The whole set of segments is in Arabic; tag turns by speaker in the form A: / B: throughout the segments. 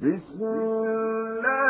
A: بسم الله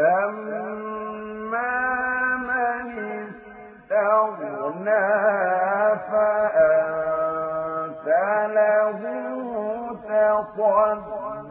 A: أما من استغنى فأنت له تصدى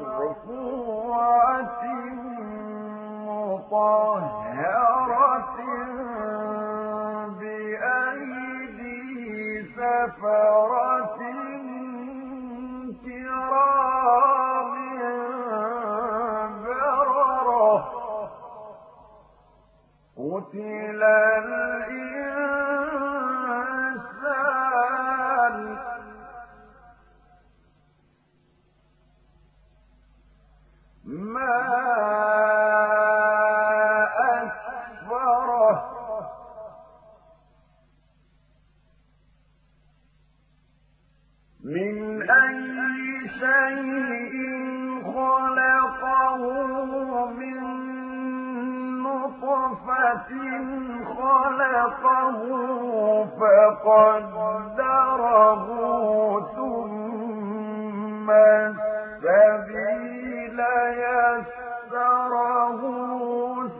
A: مرفوعة مطهرة بأيدي سفرة من أي شيء خلقه من نطفة خلقه فقدره ثم السبيل يسره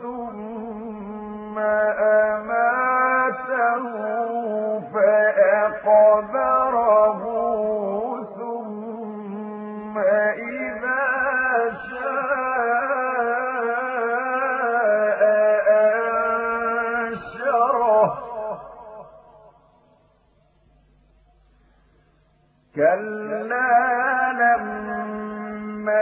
A: ثم أماته فأقبره كلا لما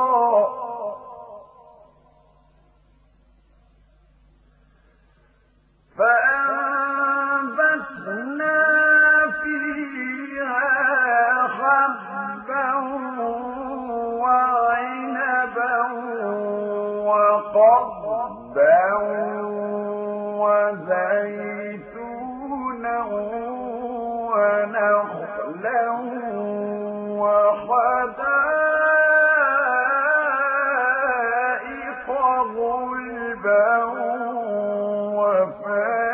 A: وزيتونا ونخلا وحدائق غلبا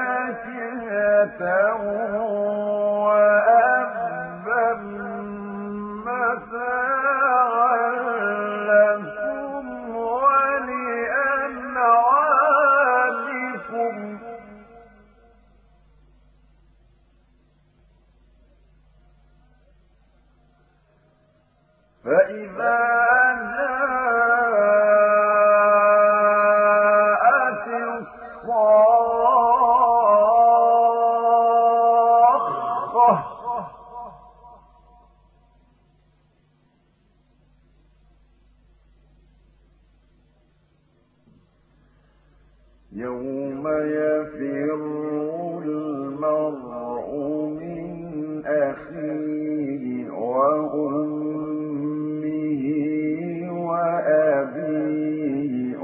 A: وفاكهة يوم يفر المرء من أخيه وأمه وأبيه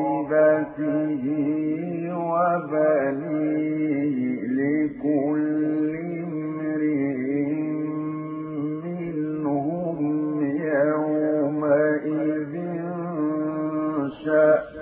A: وصاحبته وبنيه لكل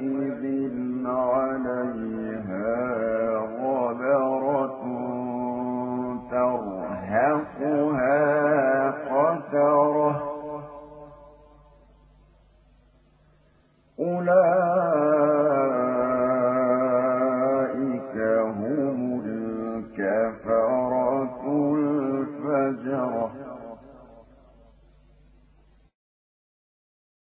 A: إذ